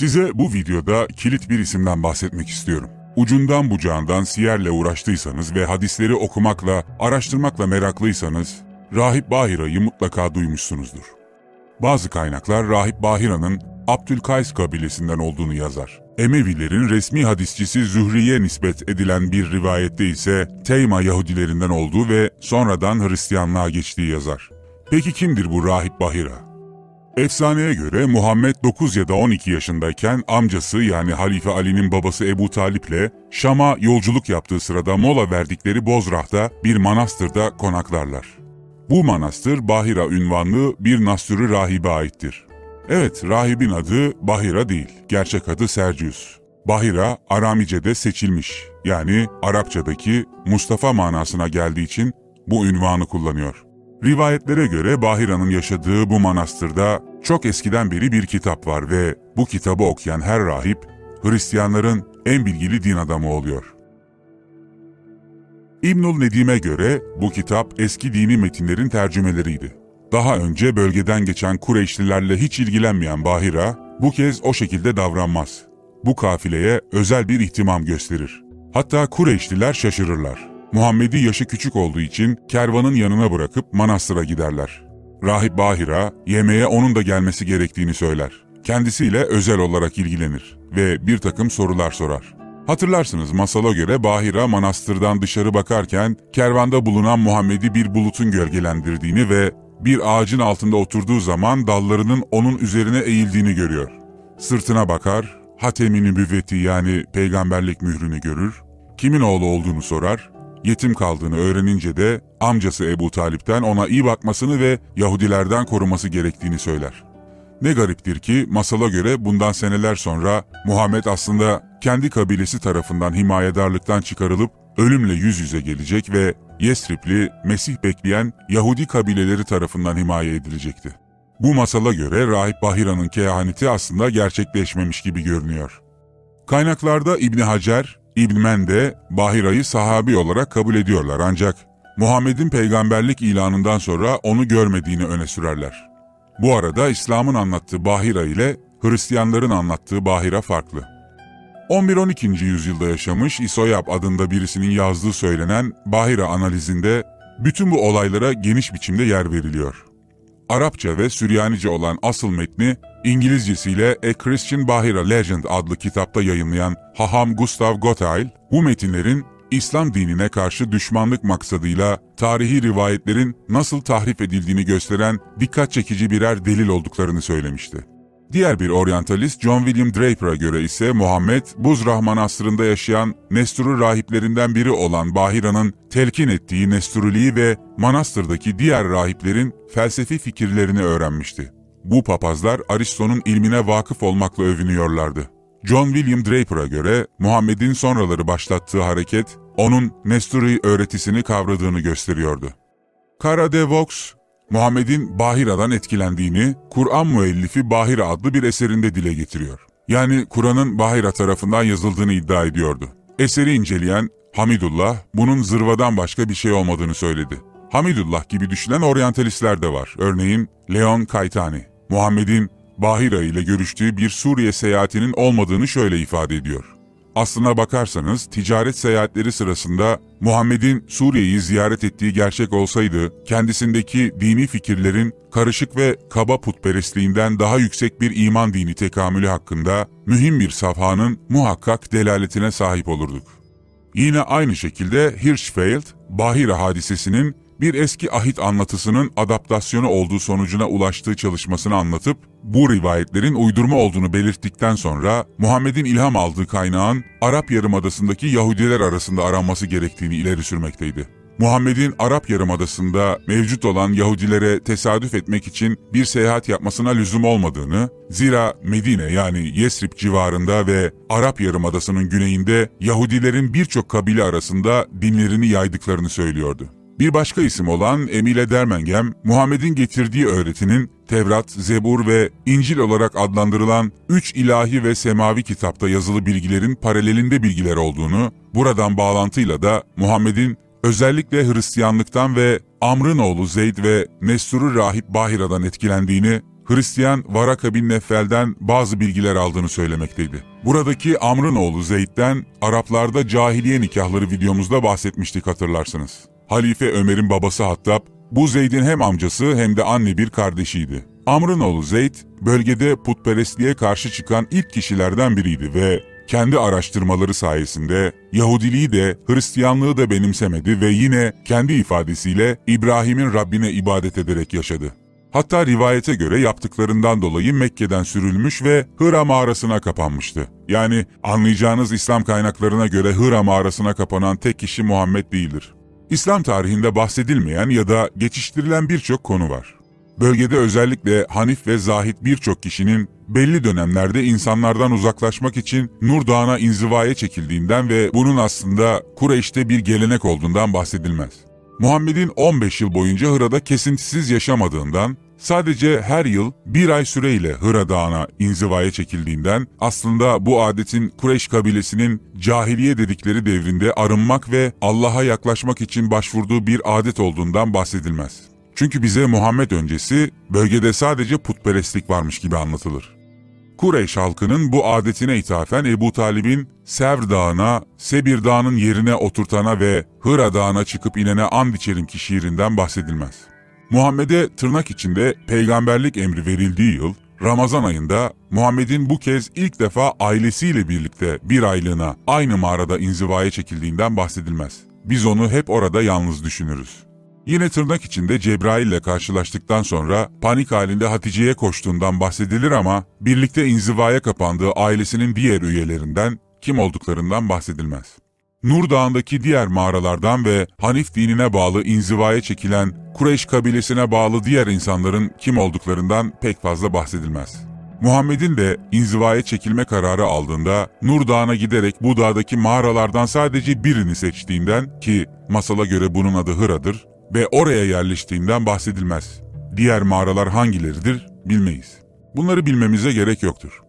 Size bu videoda kilit bir isimden bahsetmek istiyorum. Ucundan bucağından siyerle uğraştıysanız ve hadisleri okumakla, araştırmakla meraklıysanız, Rahip Bahira'yı mutlaka duymuşsunuzdur. Bazı kaynaklar Rahip Bahira'nın Abdülkays kabilesinden olduğunu yazar. Emevilerin resmi hadisçisi Zühri'ye nispet edilen bir rivayette ise Teyma Yahudilerinden olduğu ve sonradan Hristiyanlığa geçtiği yazar. Peki kimdir bu Rahip Bahira? Efsaneye göre Muhammed 9 ya da 12 yaşındayken amcası yani Halife Ali'nin babası Ebu Talip'le Şam'a yolculuk yaptığı sırada mola verdikleri Bozrah'ta bir manastırda konaklarlar. Bu manastır Bahira ünvanlı bir nastürü rahibe aittir. Evet, rahibin adı Bahira değil, gerçek adı Sergius. Bahira, Aramice'de seçilmiş, yani Arapçadaki Mustafa manasına geldiği için bu ünvanı kullanıyor. Rivayetlere göre Bahira'nın yaşadığı bu manastırda çok eskiden beri bir kitap var ve bu kitabı okuyan her rahip Hristiyanların en bilgili din adamı oluyor. İbnül Nedim'e göre bu kitap eski dini metinlerin tercümeleriydi. Daha önce bölgeden geçen Kureyşlilerle hiç ilgilenmeyen Bahira bu kez o şekilde davranmaz. Bu kafileye özel bir ihtimam gösterir. Hatta Kureyşliler şaşırırlar. Muhammed'i yaşı küçük olduğu için kervanın yanına bırakıp manastıra giderler. Rahip Bahira, yemeğe onun da gelmesi gerektiğini söyler. Kendisiyle özel olarak ilgilenir ve bir takım sorular sorar. Hatırlarsınız masala göre Bahira manastırdan dışarı bakarken kervanda bulunan Muhammed'i bir bulutun gölgelendirdiğini ve bir ağacın altında oturduğu zaman dallarının onun üzerine eğildiğini görüyor. Sırtına bakar, Hatem-i Nübüvveti yani peygamberlik mührünü görür, kimin oğlu olduğunu sorar yetim kaldığını öğrenince de amcası Ebu Talip'ten ona iyi bakmasını ve Yahudilerden koruması gerektiğini söyler. Ne gariptir ki masala göre bundan seneler sonra Muhammed aslında kendi kabilesi tarafından himayedarlıktan çıkarılıp ölümle yüz yüze gelecek ve Yesripli, Mesih bekleyen Yahudi kabileleri tarafından himaye edilecekti. Bu masala göre Rahip Bahira'nın kehaneti aslında gerçekleşmemiş gibi görünüyor. Kaynaklarda İbni Hacer, İbn de Bahira'yı sahabi olarak kabul ediyorlar ancak Muhammed'in peygamberlik ilanından sonra onu görmediğini öne sürerler. Bu arada İslam'ın anlattığı Bahira ile Hristiyanların anlattığı Bahira farklı. 11-12. yüzyılda yaşamış İsoyap adında birisinin yazdığı söylenen Bahira analizinde bütün bu olaylara geniş biçimde yer veriliyor. Arapça ve Süryanice olan asıl metni İngilizcesiyle A Christian Bahira Legend adlı kitapta yayınlayan Haham Gustav Gottheil, bu metinlerin İslam dinine karşı düşmanlık maksadıyla tarihi rivayetlerin nasıl tahrif edildiğini gösteren dikkat çekici birer delil olduklarını söylemişti. Diğer bir oryantalist John William Draper'a göre ise Muhammed, Buzrah Manastırı'nda yaşayan Nestur'u rahiplerinden biri olan Bahira'nın telkin ettiği Nesturiliği ve manastırdaki diğer rahiplerin felsefi fikirlerini öğrenmişti. Bu papazlar Aristo'nun ilmine vakıf olmakla övünüyorlardı. John William Draper'a göre Muhammed'in sonraları başlattığı hareket onun Nesturi öğretisini kavradığını gösteriyordu. Kara de Vaux, Muhammed'in Bahira'dan etkilendiğini Kur'an müellifi Bahira adlı bir eserinde dile getiriyor. Yani Kur'an'ın Bahira tarafından yazıldığını iddia ediyordu. Eseri inceleyen Hamidullah bunun zırvadan başka bir şey olmadığını söyledi. Hamidullah gibi düşünen oryantalistler de var. Örneğin Leon Kaytani. Muhammed'in Bahira ile görüştüğü bir Suriye seyahatinin olmadığını şöyle ifade ediyor. Aslına bakarsanız ticaret seyahatleri sırasında Muhammed'in Suriye'yi ziyaret ettiği gerçek olsaydı, kendisindeki dini fikirlerin karışık ve kaba putperestliğinden daha yüksek bir iman dini tekamülü hakkında mühim bir safhanın muhakkak delaletine sahip olurduk. Yine aynı şekilde Hirschfeld, Bahira hadisesinin bir eski ahit anlatısının adaptasyonu olduğu sonucuna ulaştığı çalışmasını anlatıp, bu rivayetlerin uydurma olduğunu belirttikten sonra Muhammed'in ilham aldığı kaynağın Arap Yarımadası'ndaki Yahudiler arasında aranması gerektiğini ileri sürmekteydi. Muhammed'in Arap Yarımadası'nda mevcut olan Yahudilere tesadüf etmek için bir seyahat yapmasına lüzum olmadığını, zira Medine yani Yesrib civarında ve Arap Yarımadası'nın güneyinde Yahudilerin birçok kabile arasında dinlerini yaydıklarını söylüyordu. Bir başka isim olan Emile Dermengem, Muhammed'in getirdiği öğretinin Tevrat, Zebur ve İncil olarak adlandırılan üç ilahi ve semavi kitapta yazılı bilgilerin paralelinde bilgiler olduğunu, buradan bağlantıyla da Muhammed'in özellikle Hristiyanlıktan ve Amr'ın oğlu Zeyd ve Nestur'u rahip Bahira'dan etkilendiğini, Hristiyan Varaka bin Neffel'den bazı bilgiler aldığını söylemekteydi. Buradaki Amr'ın oğlu Zeyd'den Araplarda cahiliye nikahları videomuzda bahsetmiştik hatırlarsınız. Halife Ömer'in babası Hattab, bu Zeyd'in hem amcası hem de anne bir kardeşiydi. Amr'ın oğlu Zeyd, bölgede putperestliğe karşı çıkan ilk kişilerden biriydi ve kendi araştırmaları sayesinde Yahudiliği de Hristiyanlığı da benimsemedi ve yine kendi ifadesiyle İbrahim'in Rabbine ibadet ederek yaşadı. Hatta rivayete göre yaptıklarından dolayı Mekke'den sürülmüş ve Hıra mağarasına kapanmıştı. Yani anlayacağınız İslam kaynaklarına göre Hıra mağarasına kapanan tek kişi Muhammed değildir. İslam tarihinde bahsedilmeyen ya da geçiştirilen birçok konu var. Bölgede özellikle Hanif ve Zahit birçok kişinin belli dönemlerde insanlardan uzaklaşmak için Nur Dağı'na inzivaya çekildiğinden ve bunun aslında Kureyş'te bir gelenek olduğundan bahsedilmez. Muhammed'in 15 yıl boyunca Hıra'da kesintisiz yaşamadığından, sadece her yıl bir ay süreyle Hıra Dağı'na inzivaya çekildiğinden aslında bu adetin Kureyş kabilesinin cahiliye dedikleri devrinde arınmak ve Allah'a yaklaşmak için başvurduğu bir adet olduğundan bahsedilmez. Çünkü bize Muhammed öncesi bölgede sadece putperestlik varmış gibi anlatılır. Kureyş halkının bu adetine ithafen Ebu Talib'in Sevr Dağı'na, Sebir Dağı'nın yerine oturtana ve Hıra Dağı'na çıkıp inene and içerim ki şiirinden bahsedilmez. Muhammed'e tırnak içinde peygamberlik emri verildiği yıl, Ramazan ayında Muhammed'in bu kez ilk defa ailesiyle birlikte bir aylığına aynı mağarada inzivaya çekildiğinden bahsedilmez. Biz onu hep orada yalnız düşünürüz. Yine tırnak içinde Cebrail ile karşılaştıktan sonra panik halinde Hatice'ye koştuğundan bahsedilir ama birlikte inzivaya kapandığı ailesinin diğer üyelerinden kim olduklarından bahsedilmez. Nur Dağı'ndaki diğer mağaralardan ve Hanif dinine bağlı inzivaya çekilen Kureyş kabilesine bağlı diğer insanların kim olduklarından pek fazla bahsedilmez. Muhammed'in de inzivaya çekilme kararı aldığında Nur Dağı'na giderek bu dağdaki mağaralardan sadece birini seçtiğinden ki masala göre bunun adı Hıra'dır, ve oraya yerleştiğinden bahsedilmez. Diğer mağaralar hangileridir bilmeyiz. Bunları bilmemize gerek yoktur.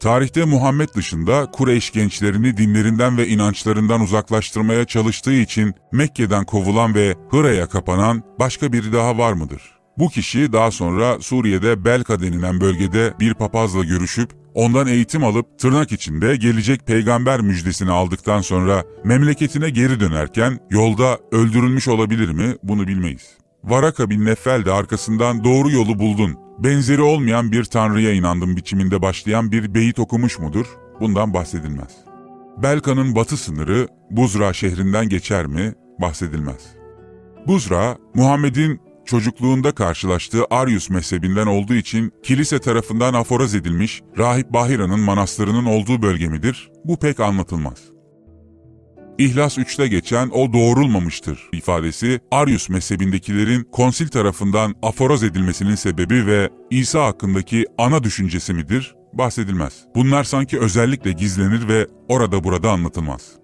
Tarihte Muhammed dışında Kureyş gençlerini dinlerinden ve inançlarından uzaklaştırmaya çalıştığı için Mekke'den kovulan ve Hıra'ya kapanan başka biri daha var mıdır? Bu kişi daha sonra Suriye'de Belka denilen bölgede bir papazla görüşüp ondan eğitim alıp tırnak içinde gelecek peygamber müjdesini aldıktan sonra memleketine geri dönerken yolda öldürülmüş olabilir mi bunu bilmeyiz. Varaka bin Neffel de arkasından doğru yolu buldun, benzeri olmayan bir tanrıya inandım biçiminde başlayan bir beyit okumuş mudur? Bundan bahsedilmez. Belka'nın batı sınırı Buzra şehrinden geçer mi? Bahsedilmez. Buzra, Muhammed'in çocukluğunda karşılaştığı Arius mezhebinden olduğu için kilise tarafından aforoz edilmiş Rahip Bahira'nın manastırının olduğu bölge midir? Bu pek anlatılmaz. İhlas 3'te geçen o doğrulmamıştır ifadesi Arius mezhebindekilerin konsil tarafından aforoz edilmesinin sebebi ve İsa hakkındaki ana düşüncesi midir? Bahsedilmez. Bunlar sanki özellikle gizlenir ve orada burada anlatılmaz.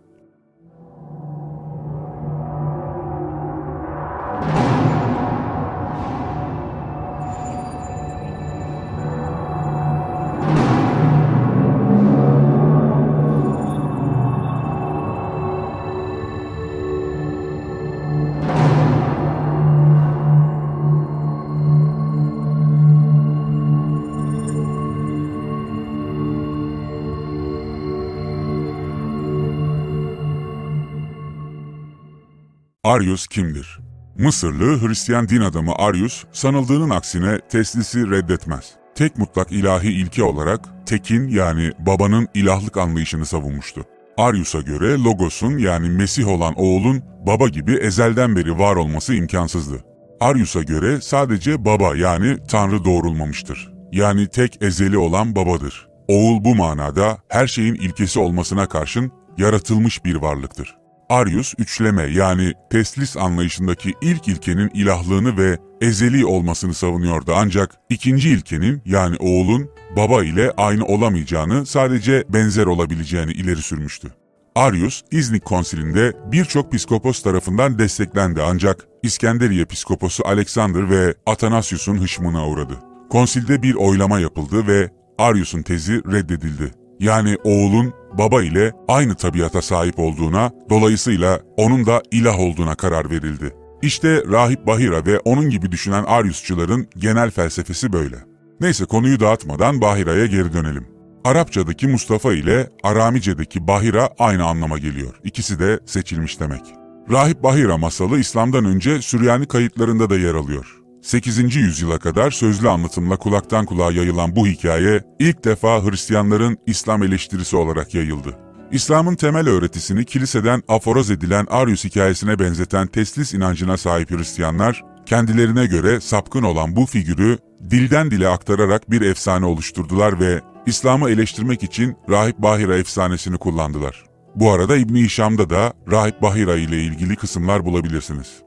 Arius kimdir? Mısırlı Hristiyan din adamı Arius, sanıldığının aksine teslisi reddetmez. Tek mutlak ilahi ilke olarak tekin yani babanın ilahlık anlayışını savunmuştu. Arius'a göre Logos'un yani Mesih olan oğulun baba gibi ezelden beri var olması imkansızdı. Arius'a göre sadece baba yani Tanrı doğrulmamıştır. Yani tek ezeli olan babadır. Oğul bu manada her şeyin ilkesi olmasına karşın yaratılmış bir varlıktır. Arius üçleme yani teslis anlayışındaki ilk ilkenin ilahlığını ve ezeli olmasını savunuyordu ancak ikinci ilkenin yani oğulun baba ile aynı olamayacağını sadece benzer olabileceğini ileri sürmüştü. Arius, İznik konsilinde birçok piskopos tarafından desteklendi ancak İskenderiye piskoposu Alexander ve Athanasius'un hışmına uğradı. Konsilde bir oylama yapıldı ve Arius'un tezi reddedildi. Yani oğulun baba ile aynı tabiata sahip olduğuna, dolayısıyla onun da ilah olduğuna karar verildi. İşte Rahip Bahira ve onun gibi düşünen Ariusçuların genel felsefesi böyle. Neyse konuyu dağıtmadan Bahira'ya geri dönelim. Arapçadaki Mustafa ile Aramice'deki Bahira aynı anlama geliyor. İkisi de seçilmiş demek. Rahip Bahira masalı İslam'dan önce Süryani kayıtlarında da yer alıyor. 8. yüzyıla kadar sözlü anlatımla kulaktan kulağa yayılan bu hikaye ilk defa Hristiyanların İslam eleştirisi olarak yayıldı. İslam'ın temel öğretisini kiliseden aforoz edilen Arius hikayesine benzeten teslis inancına sahip Hristiyanlar, kendilerine göre sapkın olan bu figürü dilden dile aktararak bir efsane oluşturdular ve İslam'ı eleştirmek için Rahip Bahira efsanesini kullandılar. Bu arada İbni Hişam'da da Rahip Bahira ile ilgili kısımlar bulabilirsiniz.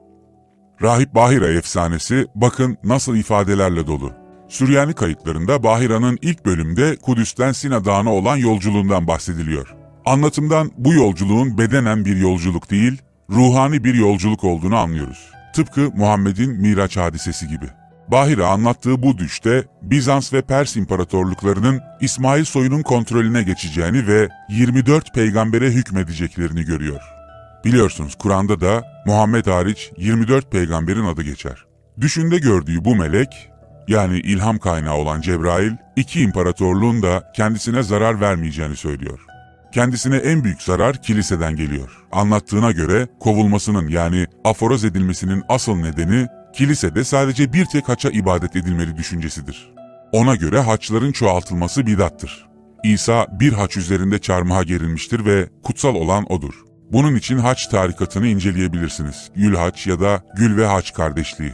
Rahip Bahira efsanesi bakın nasıl ifadelerle dolu. Süryani kayıtlarında Bahira'nın ilk bölümde Kudüs'ten Sina Dağı'na olan yolculuğundan bahsediliyor. Anlatımdan bu yolculuğun bedenen bir yolculuk değil, ruhani bir yolculuk olduğunu anlıyoruz. Tıpkı Muhammed'in Miraç hadisesi gibi. Bahira anlattığı bu düşte Bizans ve Pers imparatorluklarının İsmail soyunun kontrolüne geçeceğini ve 24 peygambere hükmedeceklerini görüyor. Biliyorsunuz Kur'an'da da Muhammed hariç 24 peygamberin adı geçer. Düşünde gördüğü bu melek, yani ilham kaynağı olan Cebrail, iki imparatorluğun da kendisine zarar vermeyeceğini söylüyor. Kendisine en büyük zarar kiliseden geliyor. Anlattığına göre kovulmasının yani aforoz edilmesinin asıl nedeni kilisede sadece bir tek haça ibadet edilmeli düşüncesidir. Ona göre haçların çoğaltılması bidattır. İsa bir haç üzerinde çarmıha gerilmiştir ve kutsal olan odur. Bunun için haç tarikatını inceleyebilirsiniz. Gül haç ya da Gül ve Haç kardeşliği.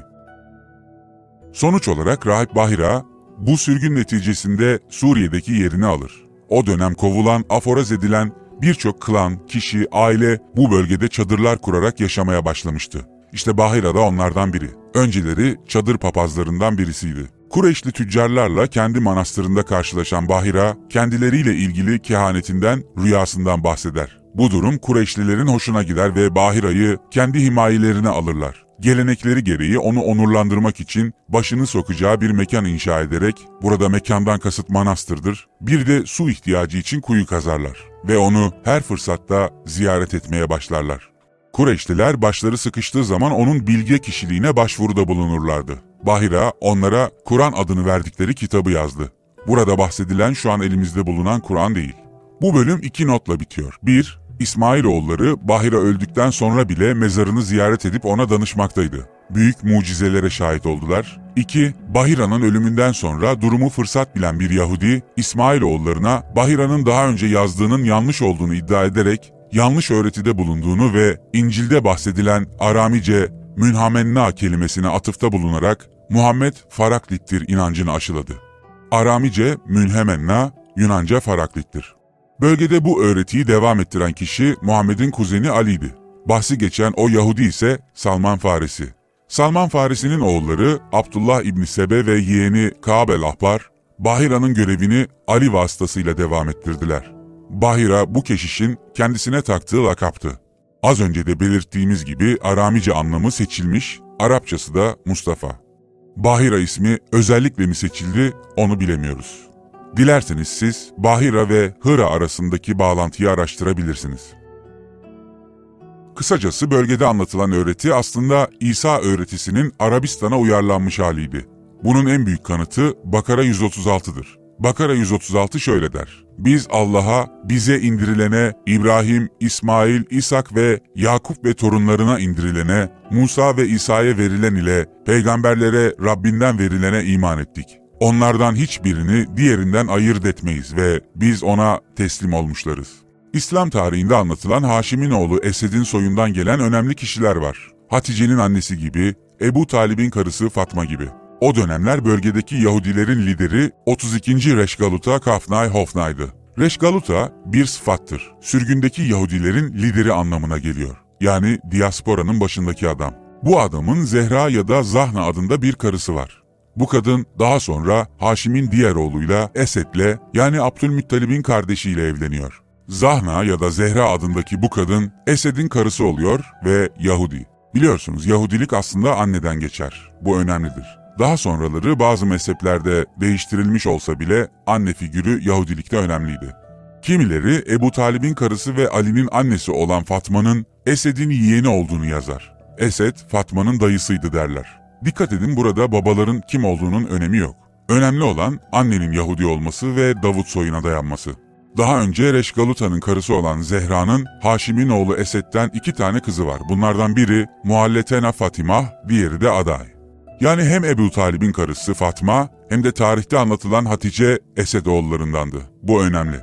Sonuç olarak Rahip Bahira bu sürgün neticesinde Suriye'deki yerini alır. O dönem kovulan, aforoz edilen birçok klan, kişi, aile bu bölgede çadırlar kurarak yaşamaya başlamıştı. İşte Bahira da onlardan biri. Önceleri çadır papazlarından birisiydi. Kureyşli tüccarlarla kendi manastırında karşılaşan Bahira, kendileriyle ilgili kehanetinden, rüyasından bahseder. Bu durum Kureyşlilerin hoşuna gider ve Bahira'yı kendi himayelerine alırlar. Gelenekleri gereği onu onurlandırmak için başını sokacağı bir mekan inşa ederek, burada mekandan kasıt manastırdır, bir de su ihtiyacı için kuyu kazarlar ve onu her fırsatta ziyaret etmeye başlarlar. Kureyşliler başları sıkıştığı zaman onun bilge kişiliğine başvuruda bulunurlardı. Bahira onlara Kur'an adını verdikleri kitabı yazdı. Burada bahsedilen şu an elimizde bulunan Kur'an değil. Bu bölüm iki notla bitiyor. 1. İsmailoğulları Bahira öldükten sonra bile mezarını ziyaret edip ona danışmaktaydı. Büyük mucizelere şahit oldular. 2. Bahira'nın ölümünden sonra durumu fırsat bilen bir Yahudi, İsmailoğullarına Bahira'nın daha önce yazdığının yanlış olduğunu iddia ederek yanlış öğretide bulunduğunu ve İncil'de bahsedilen Aramice münhamenna kelimesine atıfta bulunarak Muhammed Faraklit'tir inancını aşıladı. Aramice münhemenna, Yunanca Faraklit'tir. Bölgede bu öğretiyi devam ettiren kişi Muhammed'in kuzeni Ali'di. Bahsi geçen o Yahudi ise Salman Farisi. Salman Farisi'nin oğulları Abdullah İbni Sebe ve yeğeni Ka'b el-Ahbar, Bahira'nın görevini Ali vasıtasıyla devam ettirdiler. Bahira bu keşişin kendisine taktığı lakaptı. Az önce de belirttiğimiz gibi Aramice anlamı seçilmiş, Arapçası da Mustafa. Bahira ismi özellikle mi seçildi onu bilemiyoruz. Dilerseniz siz Bahira ve Hıra arasındaki bağlantıyı araştırabilirsiniz. Kısacası bölgede anlatılan öğreti aslında İsa öğretisinin Arabistan'a uyarlanmış haliydi. Bunun en büyük kanıtı Bakara 136'dır. Bakara 136 şöyle der. Biz Allah'a, bize indirilene, İbrahim, İsmail, İshak ve Yakup ve torunlarına indirilene, Musa ve İsa'ya verilen ile peygamberlere Rabbinden verilene iman ettik. Onlardan hiçbirini diğerinden ayırt etmeyiz ve biz ona teslim olmuşlarız. İslam tarihinde anlatılan Haşim'in oğlu Esed'in soyundan gelen önemli kişiler var. Hatice'nin annesi gibi, Ebu Talib'in karısı Fatma gibi. O dönemler bölgedeki Yahudilerin lideri 32. Reşgaluta Kafnay Hofnay'dı. Reşgaluta bir sıfattır. Sürgündeki Yahudilerin lideri anlamına geliyor. Yani diasporanın başındaki adam. Bu adamın Zehra ya da Zahna adında bir karısı var. Bu kadın daha sonra Haşim'in diğer oğluyla Esed'le yani Abdülmuttalib'in kardeşiyle evleniyor. Zahna ya da Zehra adındaki bu kadın Esed'in karısı oluyor ve Yahudi. Biliyorsunuz Yahudilik aslında anneden geçer. Bu önemlidir. Daha sonraları bazı mezheplerde değiştirilmiş olsa bile anne figürü Yahudilikte önemliydi. Kimileri Ebu Talib'in karısı ve Ali'nin annesi olan Fatma'nın Esed'in yeğeni olduğunu yazar. Esed, Fatma'nın dayısıydı derler. Dikkat edin burada babaların kim olduğunun önemi yok. Önemli olan annenin Yahudi olması ve Davut soyuna dayanması. Daha önce Reşgaluta'nın karısı olan Zehra'nın Haşim'in oğlu Esed'den iki tane kızı var. Bunlardan biri Muhalletena Fatimah, diğeri de Aday. Yani hem Ebu Talib'in karısı Fatma hem de tarihte anlatılan Hatice Esedoğullarındandı. Bu önemli.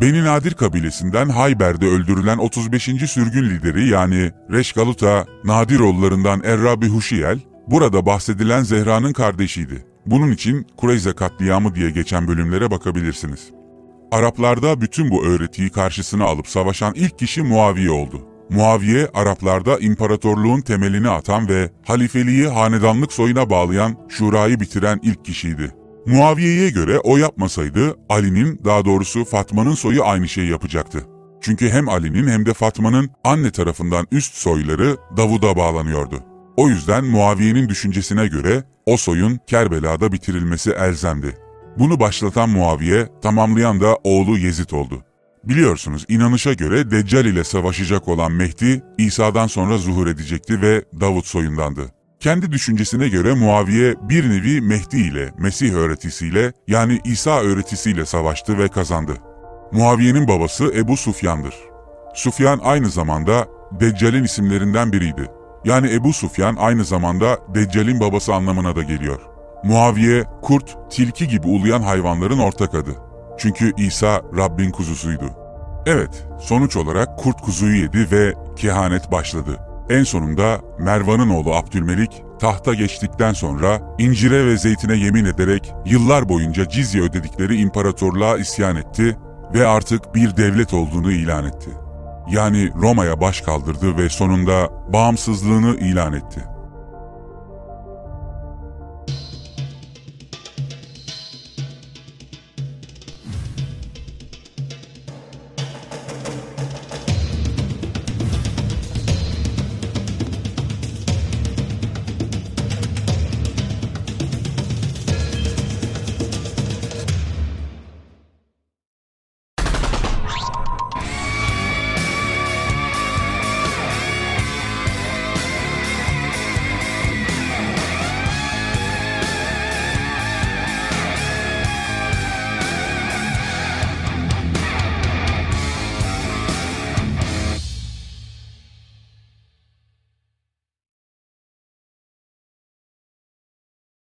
Beni Nadir kabilesinden Hayber'de öldürülen 35. sürgün lideri yani Reşgaluta Nadiroğullarından Errabi Huşiyel, burada bahsedilen Zehra'nın kardeşiydi. Bunun için Kureyze katliamı diye geçen bölümlere bakabilirsiniz. Araplarda bütün bu öğretiyi karşısına alıp savaşan ilk kişi Muaviye oldu. Muaviye, Araplarda imparatorluğun temelini atan ve halifeliği hanedanlık soyuna bağlayan şurayı bitiren ilk kişiydi. Muaviye'ye göre o yapmasaydı Ali'nin daha doğrusu Fatma'nın soyu aynı şeyi yapacaktı. Çünkü hem Ali'nin hem de Fatma'nın anne tarafından üst soyları Davud'a bağlanıyordu. O yüzden Muaviye'nin düşüncesine göre o soyun Kerbela'da bitirilmesi elzemdi. Bunu başlatan Muaviye, tamamlayan da oğlu Yezid oldu. Biliyorsunuz inanışa göre Deccal ile savaşacak olan Mehdi, İsa'dan sonra zuhur edecekti ve Davut soyundandı. Kendi düşüncesine göre Muaviye bir nevi Mehdi ile, Mesih öğretisiyle yani İsa öğretisiyle savaştı ve kazandı. Muaviye'nin babası Ebu Sufyan'dır. Sufyan aynı zamanda Deccal'in isimlerinden biriydi. Yani Ebu Sufyan aynı zamanda Deccal'in babası anlamına da geliyor. Muaviye, kurt, tilki gibi uluyan hayvanların ortak adı. Çünkü İsa Rabbin kuzusuydu. Evet, sonuç olarak kurt kuzuyu yedi ve kehanet başladı. En sonunda Mervan'ın oğlu Abdülmelik tahta geçtikten sonra incire ve zeytine yemin ederek yıllar boyunca cizye ödedikleri imparatorluğa isyan etti ve artık bir devlet olduğunu ilan etti. Yani Roma'ya baş kaldırdı ve sonunda bağımsızlığını ilan etti.